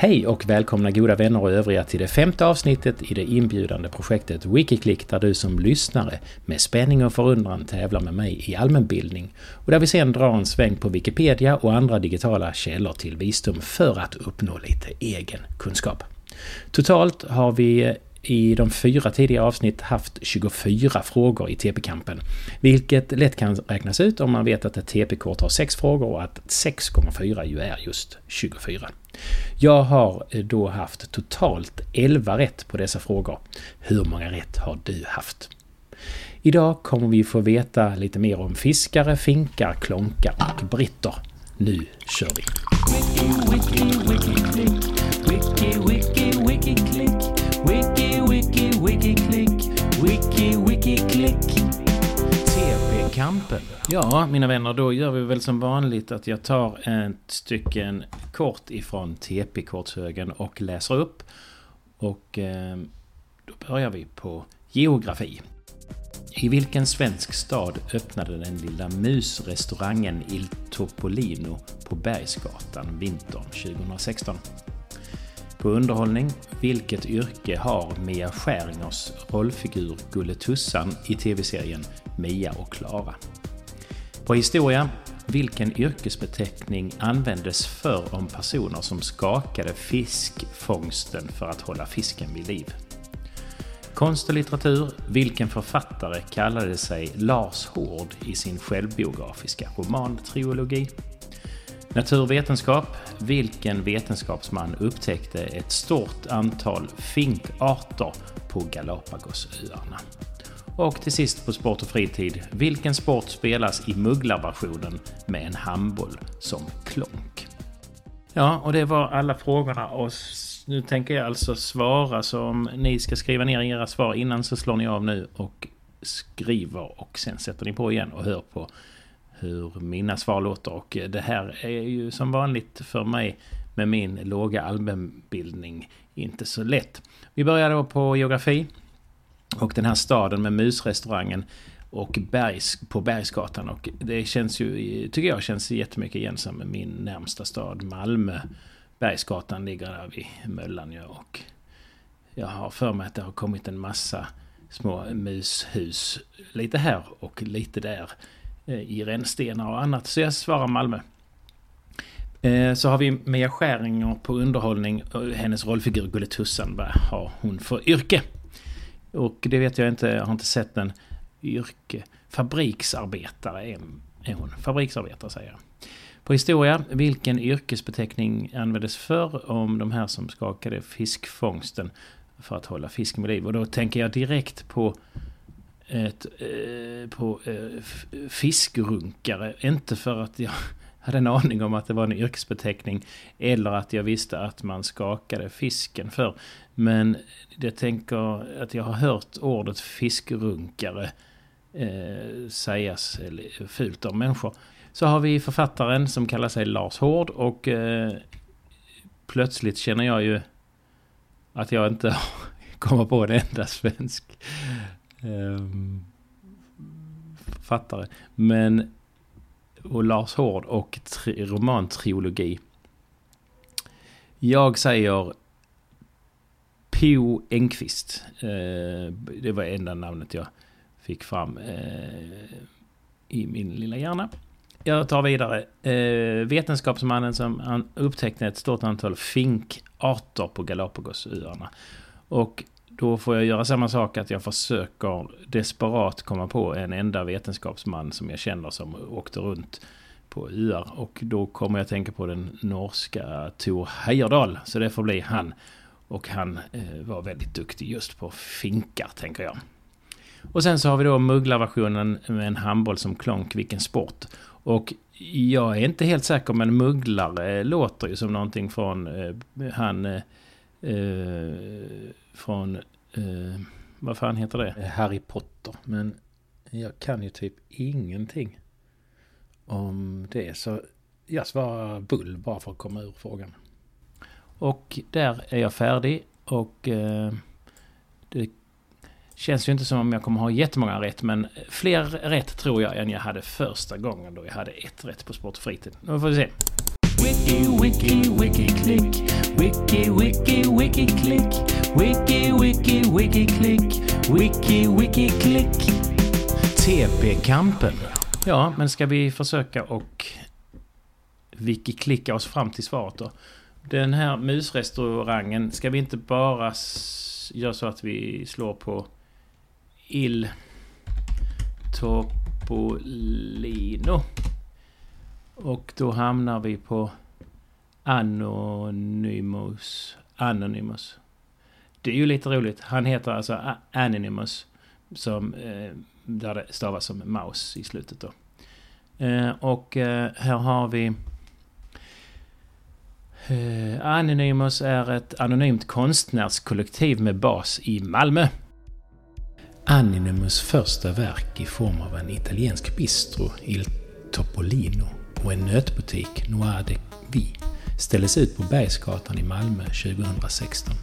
Hej och välkomna goda vänner och övriga till det femte avsnittet i det inbjudande projektet Wikiklick där du som lyssnare med spänning och förundran tävlar med mig i allmänbildning och där vi sen drar en sväng på Wikipedia och andra digitala källor till visdom för att uppnå lite egen kunskap. Totalt har vi i de fyra tidigare avsnitt haft 24 frågor i TP-kampen. Vilket lätt kan räknas ut om man vet att ett TP-kort har 6 frågor och att 6 gånger 4 ju är just 24. Jag har eh, då haft totalt 11 rätt på dessa frågor. Hur många rätt har du haft? Idag kommer vi få veta lite mer om fiskare, finkar, klonkar och britter. Nu kör vi! Wiki, wiki, wiki. Wiki, wiki, wiki, klick. Wiki, wiki, klick. Klick. TP-kampen. Ja, mina vänner, då gör vi väl som vanligt att jag tar ett stycken kort ifrån TP-kortshögen och läser upp. Och eh, då börjar vi på geografi. I vilken svensk stad öppnade den lilla musrestaurangen Il Topolino på Bergsgatan vintern 2016? På underhållning, vilket yrke har Mia Skäringers rollfigur Gulletussan i tv-serien Mia och Klara? På historia, vilken yrkesbeteckning användes förr om personer som skakade fiskfångsten för att hålla fisken vid liv? Konst och litteratur, vilken författare kallade sig Lars Hård i sin självbiografiska romantriologi? Naturvetenskap, vilken vetenskapsman upptäckte ett stort antal finkarter på Galapagosöarna? Och till sist på sport och fritid, vilken sport spelas i mugglarversionen med en handboll som klonk? Ja, och det var alla frågorna och nu tänker jag alltså svara så om ni ska skriva ner era svar innan så slår ni av nu och skriver och sen sätter ni på igen och hör på hur mina svar låter. Och det här är ju som vanligt för mig med min låga allmänbildning inte så lätt. Vi börjar då på geografi. Och den här staden med musrestaurangen och bergs, på Bergsgatan. Och det känns ju, tycker jag, känns jättemycket igen som min närmsta stad Malmö. Bergsgatan ligger där vid Möllan ju och jag har för mig att det har kommit en massa små mushus lite här och lite där eh, Eh, i rännstenar och annat. Så jag svarar Malmö. Eh, så har vi Mia Skäringer på underhållning. Eh, hennes rollfigur Gulletussan, vad har hon för yrke? Och det vet jag inte, jag har inte sett den yrke. Fabriksarbetare är, är hon. Fabriksarbetare säger jag. På historia, vilken yrkesbeteckning användes förr om de här som skakade fiskfångsten för att hålla fisken med liv? Och då tänker jag direkt på ett, eh, på eh, fiskrunkare. Inte för att jag hade en aning om att det var en yrkesbeteckning eller att jag visste att man skakade fisken för. Men jag tänker att jag har hört ordet fiskrunkare eh, sägas fult om människor. Så har vi författaren som kallar sig Lars Hård och eh, plötsligt känner jag ju att jag inte kommer på en enda svensk Ehm, författare. Men och Lars Hård och tri romantrilogi. Jag säger Po Engqvist. Eh, det var enda namnet jag fick fram eh, i min lilla hjärna. Jag tar vidare. Eh, vetenskapsmannen som upptäckte ett stort antal finkarter på Galapagosöarna. Och då får jag göra samma sak att jag försöker desperat komma på en enda vetenskapsman som jag känner som åkte runt på öar. Och då kommer jag tänka på den norska Tor Heyerdahl. Så det får bli han. Och han eh, var väldigt duktig just på finkar, tänker jag. Och sen så har vi då mugglarversionen med en handboll som klonk, vilken sport. Och jag är inte helt säker men mugglare låter ju som någonting från eh, han... Eh, eh, från... Eh, vad fan heter det? Harry Potter. Men jag kan ju typ ingenting om det. Så jag svarar bull bara för att komma ur frågan. Och där är jag färdig. Och eh, det känns ju inte som om jag kommer ha jättemånga rätt. Men fler rätt tror jag än jag hade första gången då jag hade ett rätt på Sport och fritid. Nu får vi se. Wiki, wiki, wiki, klick. Wiki, wiki, wiki, klick. Wiki, wiki, wiki, klick. Wiki, wiki, klick. TP-kampen. Ja, men ska vi försöka och wiki-klicka oss fram till svaret då? Den här musrestaurangen, ska vi inte bara göra så att vi slår på Il Topolino? Och då hamnar vi på Anonymous. Anonymous. Det är ju lite roligt. Han heter alltså Anonymous. Som, eh, där det stavas som mouse i slutet då. Eh, och eh, här har vi... Eh, Anonymous är ett anonymt konstnärskollektiv med bas i Malmö. Anonymous första verk i form av en italiensk bistro, Il Topolino, och en nötbutik, Noir de Vi, ställdes ut på Bergsgatan i Malmö 2016.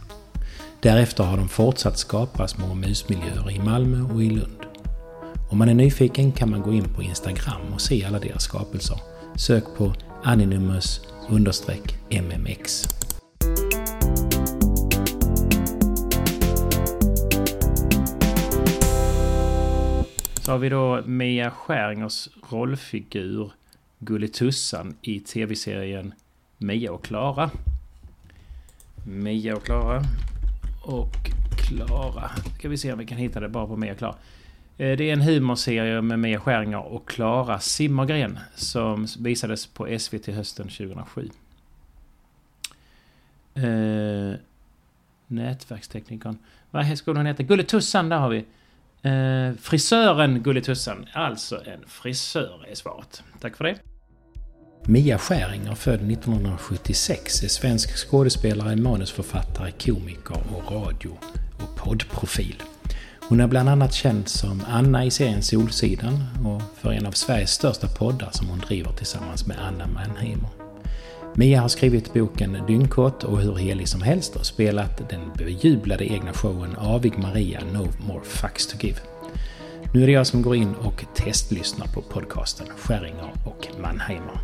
Därefter har de fortsatt skapa små musmiljöer i Malmö och i Lund. Om man är nyfiken kan man gå in på Instagram och se alla deras skapelser. Sök på Anonymous MMX. Så har vi då Mia Skäringers rollfigur Gulletussan i tv-serien Mia och Klara. Mia och Klara. Och Klara. Ska vi se om vi kan hitta det bara på Mia och Klara. Eh, det är en humorserie med Mia Skäringer och Klara Simmergren som visades på SVT hösten 2007. Eh, nätverksteknikern. Vad skulle hon heta? Gulletussan, där har vi. Eh, frisören Gulletussan. Alltså en frisör är svaret. Tack för det. Mia Skäringer, född 1976, är svensk skådespelare, manusförfattare, komiker och radio och poddprofil. Hon är bland annat känd som Anna i serien Solsidan och för en av Sveriges största poddar som hon driver tillsammans med Anna Mannheimer. Mia har skrivit boken Dyngkott och Hur helig som helst och spelat den bejublade egna showen Avig Maria No More Fucks To Give. Nu är det jag som går in och testlyssnar på podcasten Skäringer och Mannheimer.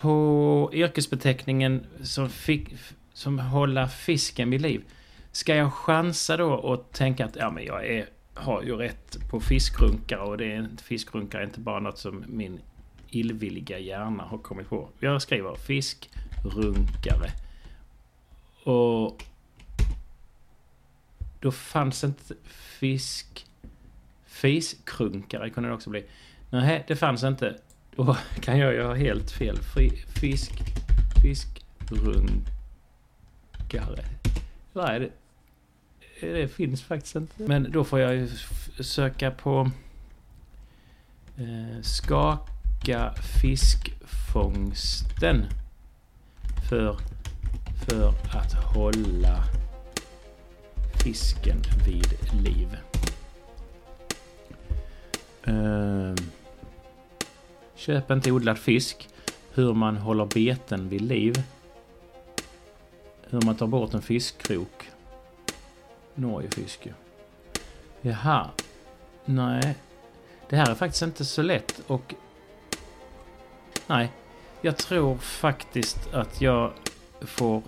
På yrkesbeteckningen som, fick, som hålla fisken vid liv. Ska jag chansa då och tänka att ja, men jag är har ju rätt på fiskrunkare och det är, fiskrunkare är inte bara något som min illvilliga hjärna har kommit på. Jag skriver fiskrunkare. Och då fanns inte fisk... Fiskrunkare kunde det också bli. Nej, det fanns inte. Då kan jag ju ha helt fel. Fisk... Fiskrunkare. Nej, det? Eh, det finns faktiskt inte. Men då får jag ju söka på eh, skaka fiskfångsten för, för att hålla fisken vid liv. Eh, köp inte odlad fisk. Hur man håller beten vid liv. Hur man tar bort en fiskkrok Norgefiske. Jaha. Nej. Det här är faktiskt inte så lätt och... Nej. Jag tror faktiskt att jag får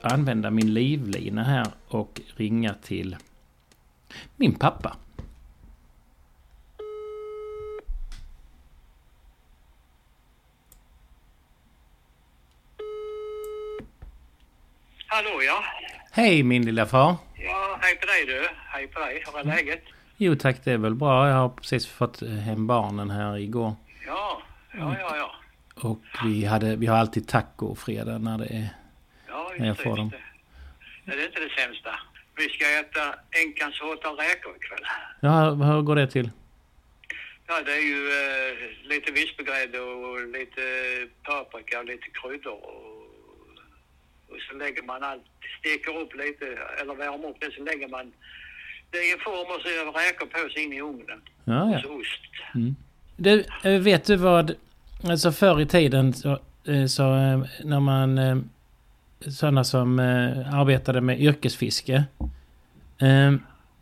använda min livlina här och ringa till min pappa. Hallå ja. Hej min lilla far. Ja, hej på dig du. Hej på dig. Hur är mm. läget? Jo tack, det är väl bra. Jag har precis fått hem barnen här igår. Ja, ja, ja, ja. Och vi, hade, vi har alltid taco-fredag när det är... Ja, just när jag får dem. Det. det är inte det sämsta. Vi ska äta Enkans hårta räkor ikväll. Ja, hur går det till? Ja, det är ju eh, lite vispgrädde och lite paprika och lite kryddor och och så lägger man allt, steker upp lite eller värmer upp det så lägger man det i en form och så räkor på sig in i ugnen. Ja, ja. Så ost. Mm. Du, eh, vet du vad, alltså förr i tiden så, eh, så eh, när man sådana som arbetade med yrkesfiske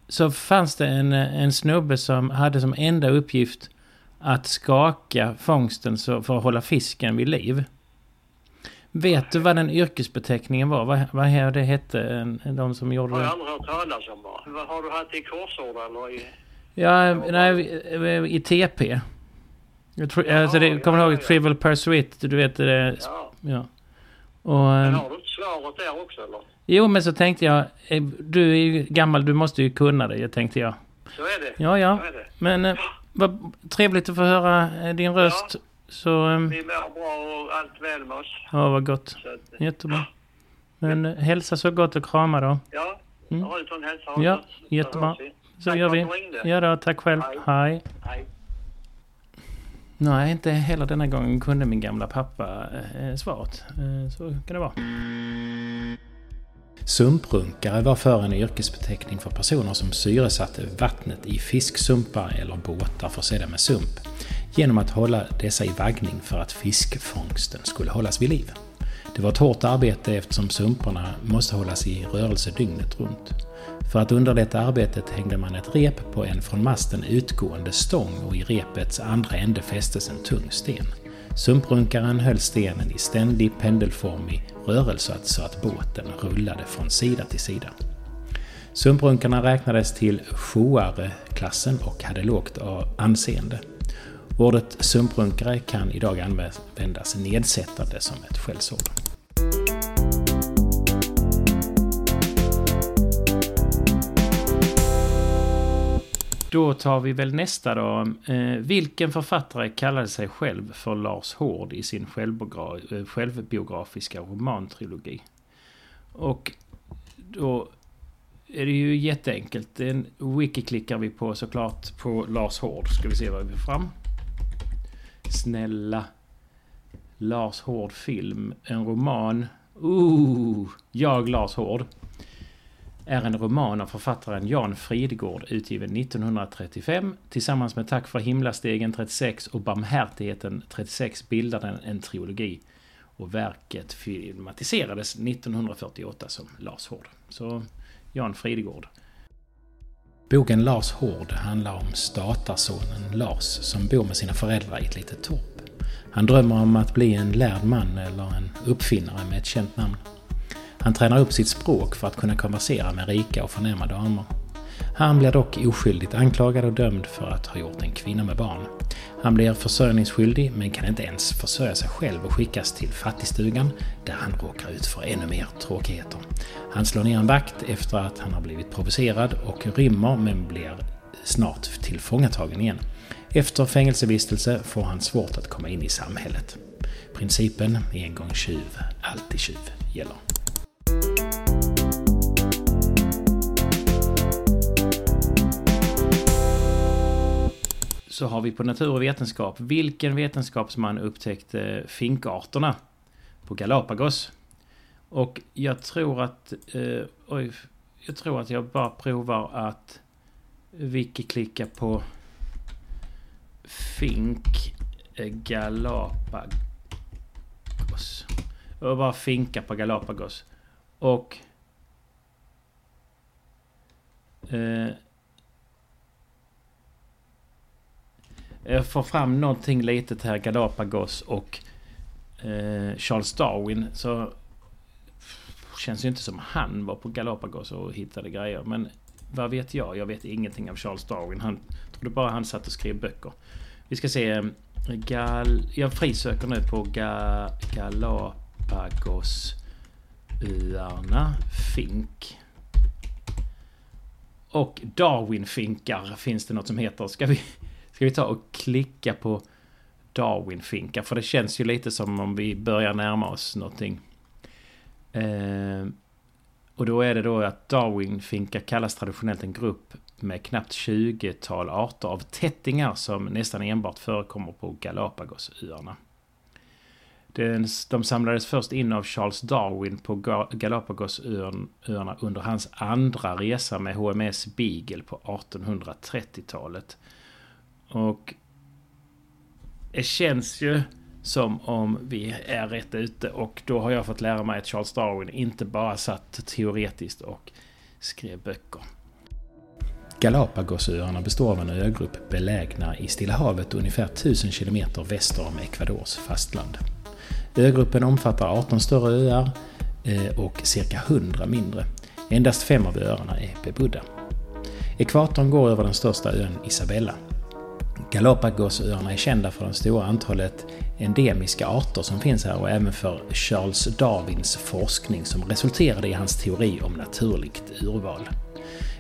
så fanns det en, en snubbe som hade som enda uppgift att skaka fångsten så, för att hålla fisken vid liv. Vet du vad den yrkesbeteckningen var? Vad, vad här det hette? De som gjorde Har jag aldrig hört talas om bara. Vad Har du haft det i korsord eller i... Ja, nej, i TP. Jag tror, alltså det, ja, kommer du ja, ihåg ja. Trivial Pursuit? Du vet det... Ja. Ja. Och, Men ehm, har du inte svaret där också eller? jo, men så tänkte jag... eh, Du är ju gammal, du måste ju kunna det, tänkte jag. Så är det. Ja, ja. Det. Men eh, vad trevligt att få höra eh, din röst. Så... ehm, Vi mår bra och allt väl med oss. Ja, vad gott. Så att, Jättebra. Men eh, hälsa så gott och krama då. ja, Mm. har du sån hälsa Ja, jättebra. Så Tack gör vi. Ja då, tack själv. Hej. Hej. Hej. Nej, inte heller denna gången kunde min gamla pappa eh, svaret. Eh, så kan det vara. Sumprunkare var förr en yrkesbeteckning för personer som syresatte vattnet i fisksumpar eller båtar försedda med sump genom att hålla dessa i vaggning för att fiskfångsten skulle hållas vid liv. Det var ett hårt arbete eftersom sumporna måste hållas i rörelse dygnet runt. För att underlätta arbetet hängde man ett rep på en från masten utgående stång och i repets andra ände fästes en tung sten. Sumprunkaren höll stenen i ständig pendelformig rörelse så att båten rullade från sida till sida. Sumprunkarna räknades till sjoare-klassen och hade lågt anseende. Ordet sumprunkare kan idag användas nedsättande som ett skällsord. Då tar vi väl nästa då. Eh, vilken författare kallade sig själv för Lars Hård i sin eh, självbiografiska romantrilogi? Och då är det ju jätteenkelt. Den wiki klickar vi på såklart på Lars Hård. Ska vi se vad vi får fram. Snälla. Lars Hård film. En roman. Ooh, jag Lars Hård. Är en roman av författaren Jan Fridgård utgiven 1935. Tillsammans med Tack för himlastegen 36 och Barmhärtigheten 36 bildar den en trilogi. Och verket filmatiserades 1948 som Lars Hård. Så Jan Fridgård. Boken Lars Hård handlar om statarsonen Lars som bor med sina föräldrar i ett litet torp. Han drömmer om att bli en lärd man eller en uppfinnare med ett känt namn. Han tränar upp sitt språk för att kunna konversera med rika och förnäma damer. Han blir dock oskyldigt anklagad och dömd för att ha gjort en kvinna med barn. Han blir försörjningsskyldig men kan inte ens försörja sig själv och skickas till fattigstugan där han råkar ut för ännu mer tråkigheter. Han slår ner en vakt efter att han har blivit provocerad och rymmer men blir snart tillfångatagen igen. Efter fängelsevistelse får han svårt att komma in i samhället. Principen en gång tjuv, alltid tjuv gäller. Så har vi på natur och vetenskap. Vilken vetenskapsman upptäckte finkarterna på Galapagos? Och jag tror att... Eh, oj, jag tror att jag bara provar att wiki-klicka på Fink eh, Galapagos. Och bara finka på Galapagos. Och... Eh, Jag får fram någonting litet här, Galapagos och eh, Charles Darwin. Så känns ju inte som han var på Galapagos och hittade grejer. Men vad vet jag? Jag vet ingenting av Charles Darwin. Han trodde bara han satt och skrev böcker. Vi ska se. Eh, Gal, jag frisöker nu på ga, Galapagosöarna. Fink. Och Darwinfinkar finns det något som heter. Ska vi... Ska vi ta och klicka på Darwinfinkar? För det känns ju lite som om vi börjar närma oss någonting. Eh, och då är det då att Darwinfinkar kallas traditionellt en grupp med knappt 20-tal arter av tättingar som nästan enbart förekommer på Galapagosöarna. De samlades först in av Charles Darwin på Galapagosöarna under hans andra resa med HMS Beagle på 1830-talet. Och det känns ju som om vi är rätt ute och då har jag fått lära mig att Charles Darwin inte bara satt teoretiskt och skrev böcker. Galapagosöarna består av en ögrupp belägna i Stilla havet ungefär 1000 km väster om Ecuadors fastland. Ögruppen omfattar 18 större öar eh, och cirka 100 mindre. Endast fem av öarna är bebodda. Ekvatorn går över den största ön Isabella. Galapagosöarna är kända för det stora antalet endemiska arter som finns här och även för Charles Darwins forskning som resulterade i hans teori om naturligt urval.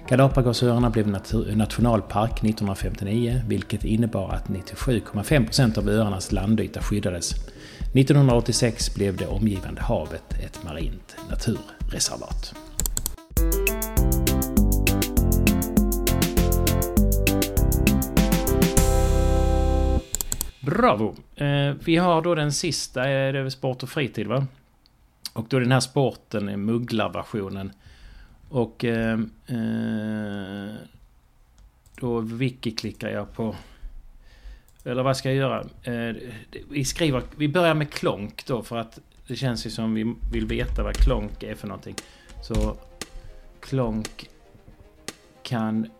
Galapagosöarna blev nationalpark 1959 vilket innebar att 97,5% av öarnas landyta skyddades. 1986 blev det omgivande havet ett marint naturreservat. Bravo! Eh, vi har då den sista, eh, är det sport och fritid va? Och då är den här sporten är mugglarversionen. Och eh, då wiki-klickar jag på... Eller vad ska jag göra? Eh, vi skriver... Vi börjar med klonk då för att det känns ju som vi vill veta vad klonk är för någonting. Så klonk kan...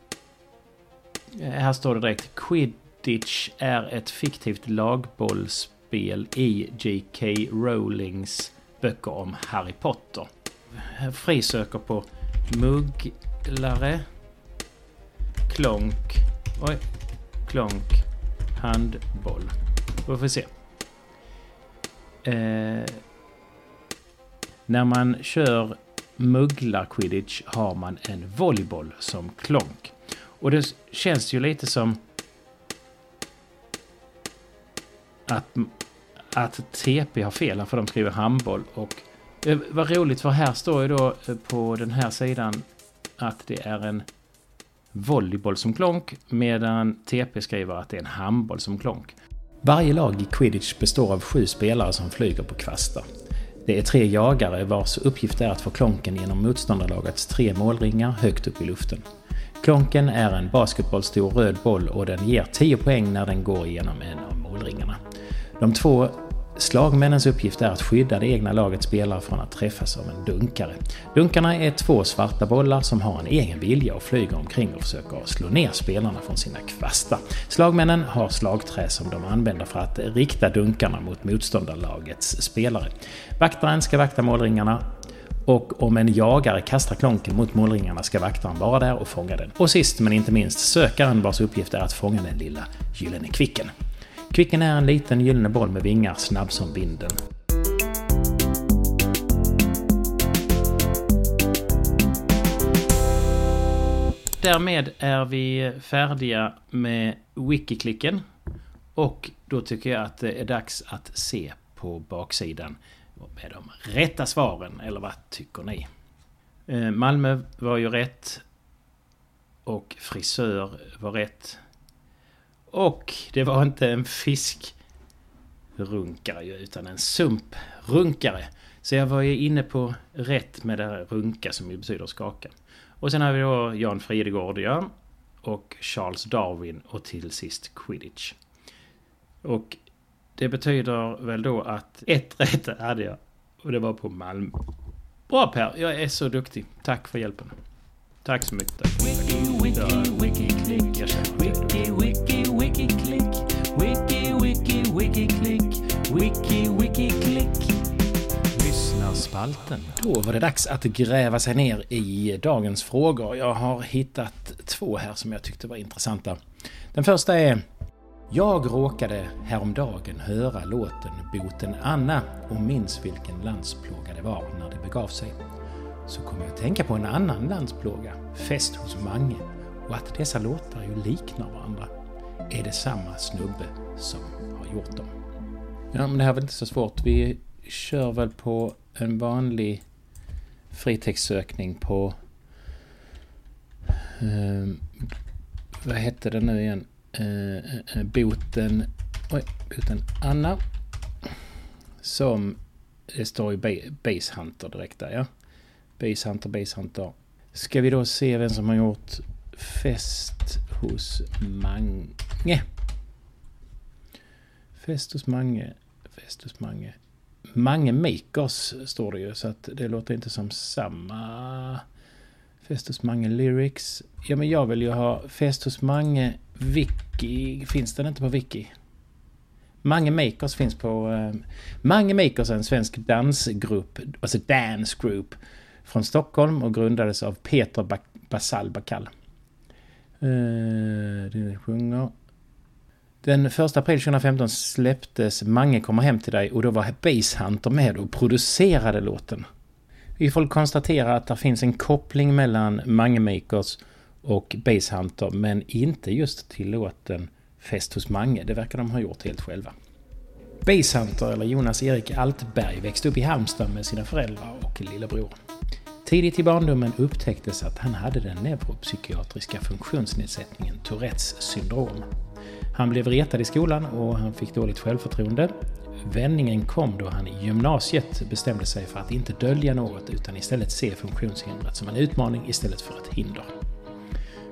Här står det direkt. Quid Quidditch är ett fiktivt lagbollspel i J.K. Rowlings böcker om Harry Potter. Frisöker på mugglare, klonk, oj, klonk, handboll. Vi får se. Eh, när man kör mugglar-quidditch har man en volleyboll som klonk. Och det känns ju lite som att, att TP har fel för de skriver handboll. Och eh, vad roligt för här står ju då eh, på den här sidan att det är en volleyboll som klonk medan TP skriver att det är en handboll som klonk. Varje lag i quidditch består av sju spelare som flyger på kvastar. Det är tre jagare vars uppgift är att få klonken genom motståndarlagets tre målringar högt upp i luften. Klonken är en basketbollstor röd boll och den ger 10 poäng när den går igenom en av målringarna. De två slagmännens uppgift är att skydda det egna lagets spelare från att träffas av en dunkare. Dunkarna är två svarta bollar som har en egen vilja och flyger omkring och försöker slå ner spelarna från sina kvastar. Slagmännen har slagträ som de använder för att rikta dunkarna mot motståndarlagets spelare. Vaktaren ska vakta målringarna och om en jagare kastar klonken mot målringarna ska vaktaren vara där och fånga den. Och sist men inte minst sökaren vars uppgift är att fånga den lilla gyllene kvicken. Kvicken är en liten gyllene boll med vingar snabb som vinden. Därmed är vi färdiga med Wikiklicken. Och då tycker jag att det är dags att se på baksidan med de rätta svaren. Eller vad tycker ni? Eh, Malmö var ju rätt. Och frisör var rätt. Och det var inte en fiskrunkare utan en sumprunkare. Så jag var ju inne på rätt med det här runka som ju betyder skaka. Och sen har vi då Jan Fridegård, ja. Och Charles Darwin och till sist Quidditch. Och det betyder väl då att ett rätt hade jag. Och det var på Malmö. Bra Per, jag är så duktig. Tack för hjälpen. Tack så mycket. Tack. Lyssnarspalten. Då var det dags att gräva sig ner i dagens frågor. Jag har hittat två här som jag tyckte var intressanta. Den första är jag råkade häromdagen höra låten Boten Anna och minns vilken landsplåga det var när det begav sig så kom jag att tänka på en annan landsplåga, Fest hos Mange, och att dessa låtar ju liknar varandra. Är det samma snubbe som har gjort dem? Ja, men det här är väl inte så svårt. Vi kör väl på en vanlig fritextsökning på... Eh, vad hette det nu igen? Eh, eh, boten... Oj, boten Anna. Som det står i Base Hunter direkt där, ja. Basehunter, Basehunter. Ska vi då se vem som har gjort Fest hos Mange. Fest hos Mange. Fest hos Mange. Mange Makers står det ju så att det låter inte som samma Fest hos Mange Lyrics. Ja, men jag vill ju ha Fest hos Mange Wiki. Finns den inte på Wiki? Mange Makers finns på... Eh, Mange Makers är en svensk dansgrupp, alltså dance group, från Stockholm och grundades av Peter ba Basal Bakall. Eh, det sjunger. Den 1 april 2015 släpptes Mange kommer hem till dig och då var Basshunter med och producerade låten. Vi får konstatera att det finns en koppling mellan Mange Makers och Basshunter men inte just till låten Fest hos Mange. Det verkar de ha gjort helt själva. Basshunter, eller Jonas Erik Altberg, växte upp i Halmstad med sina föräldrar och lillebror. Tidigt i barndomen upptäcktes att han hade den neuropsykiatriska funktionsnedsättningen Tourettes syndrom. Han blev retad i skolan och han fick dåligt självförtroende. Vändningen kom då han i gymnasiet bestämde sig för att inte dölja något utan istället se funktionshindret som en utmaning istället för ett hinder.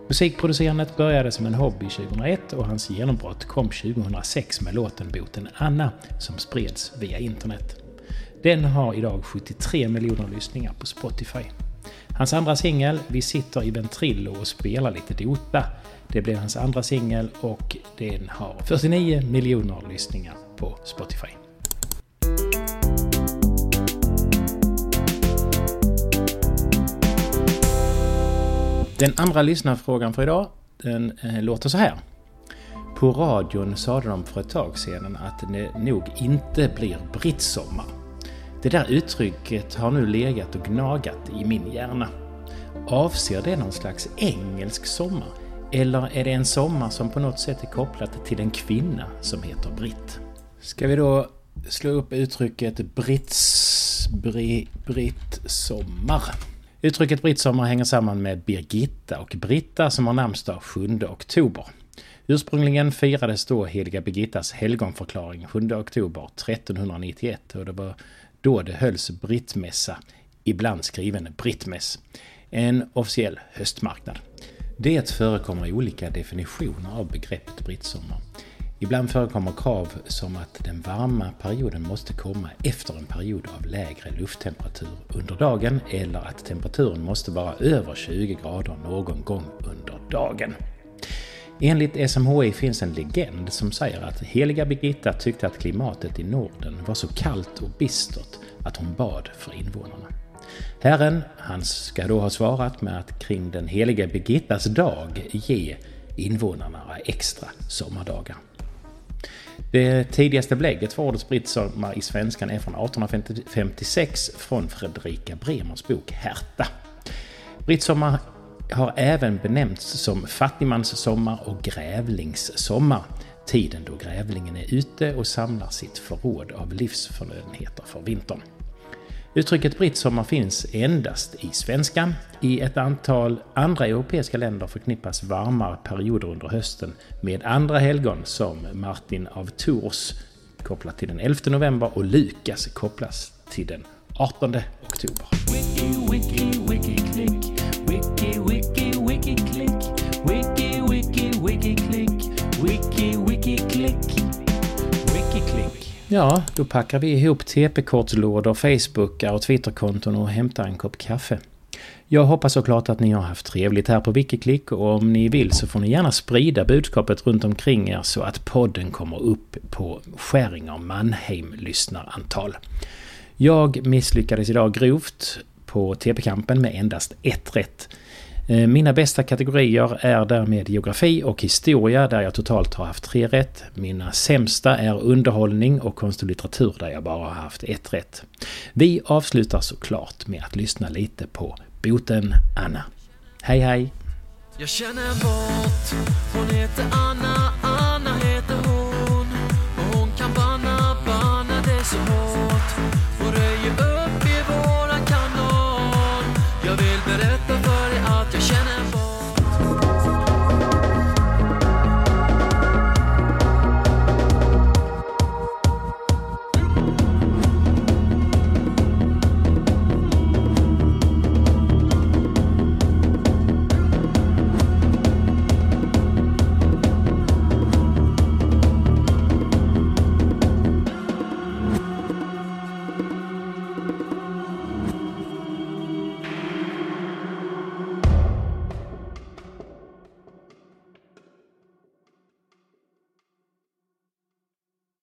Musikproducerandet började som en hobby 2001 och hans genombrott kom 2006 med låten Boten Anna som spreds via internet. Den har idag 73 miljoner lyssningar på Spotify. Hans andra singel, Vi sitter i Ventrilo och spelar lite Dota, det blev hans andra singel och den har 49 miljoner lyssningar på Spotify. Den andra lyssnarfrågan för idag, den eh, låter så här. På radion sade de för ett tag sedan att det nog inte blir brittsommar. Det där uttrycket har nu legat och gnagat i min hjärna. Avser det någon slags engelsk sommar? Eller är det en sommar som på något sätt är kopplat till en kvinna som heter Britt? Ska vi då slå upp uttrycket Britts... Bri, Brittsommar? Uttrycket brittsommar hänger samman med Birgitta och Britta som har namnsdag 7 oktober. Ursprungligen firades då heliga Birgittas helgonförklaring 7 oktober 1391 och det var då det hölls brittmässa, ibland skriven brittmäss, en officiell höstmarknad. Det förekommer olika definitioner av begreppet brittsommar. Ibland förekommer krav som att den varma perioden måste komma efter en period av lägre lufttemperatur under dagen eller att temperaturen måste vara över 20 grader någon gång under dagen. Enligt SMHI finns en legend som säger att heliga Birgitta tyckte att klimatet i Norden var så kallt och bistert att hon bad för invånarna. Herren, han ska då ha svarat med att kring den heliga Birgittas dag ge invånarna extra sommardagar. Det tidigaste belägget för ordet brittsommar i svenskan är från 1856 från Fredrika Bremers bok Herta. Brittsommar har även benämnts som fattigmanssommar och grävlingssommar. Tiden då grävlingen är ute och samlar sitt förråd av livsförnödenheter för vintern. Uttrycket brittsommar finns endast i svenskan. I ett antal andra europeiska länder förknippas varmare perioder under hösten med andra helgon som Martin av Tours kopplat till den 11 november och Lukas kopplas till den 18 oktober. Wiki, wiki, wiki. Wiki, Ja, då packar vi ihop TP-kortslådor, Facebookar och Twitterkonton och hämtar en kopp kaffe. Jag hoppas såklart att ni har haft trevligt här på Wikiklick och om ni vill så får ni gärna sprida budskapet runt omkring er så att podden kommer upp på Skäringer Mannheim-lyssnarantal. Jag misslyckades idag grovt på TP-kampen med endast ett rätt. Eh, mina bästa kategorier är därmed geografi och historia där jag totalt har haft tre rätt. Mina sämsta är underhållning och konst och litteratur där jag bara har haft ett rätt. Vi avslutar såklart med att lyssna lite på Boten Anna. Hej hej! Jag känner bort, hon heter Anna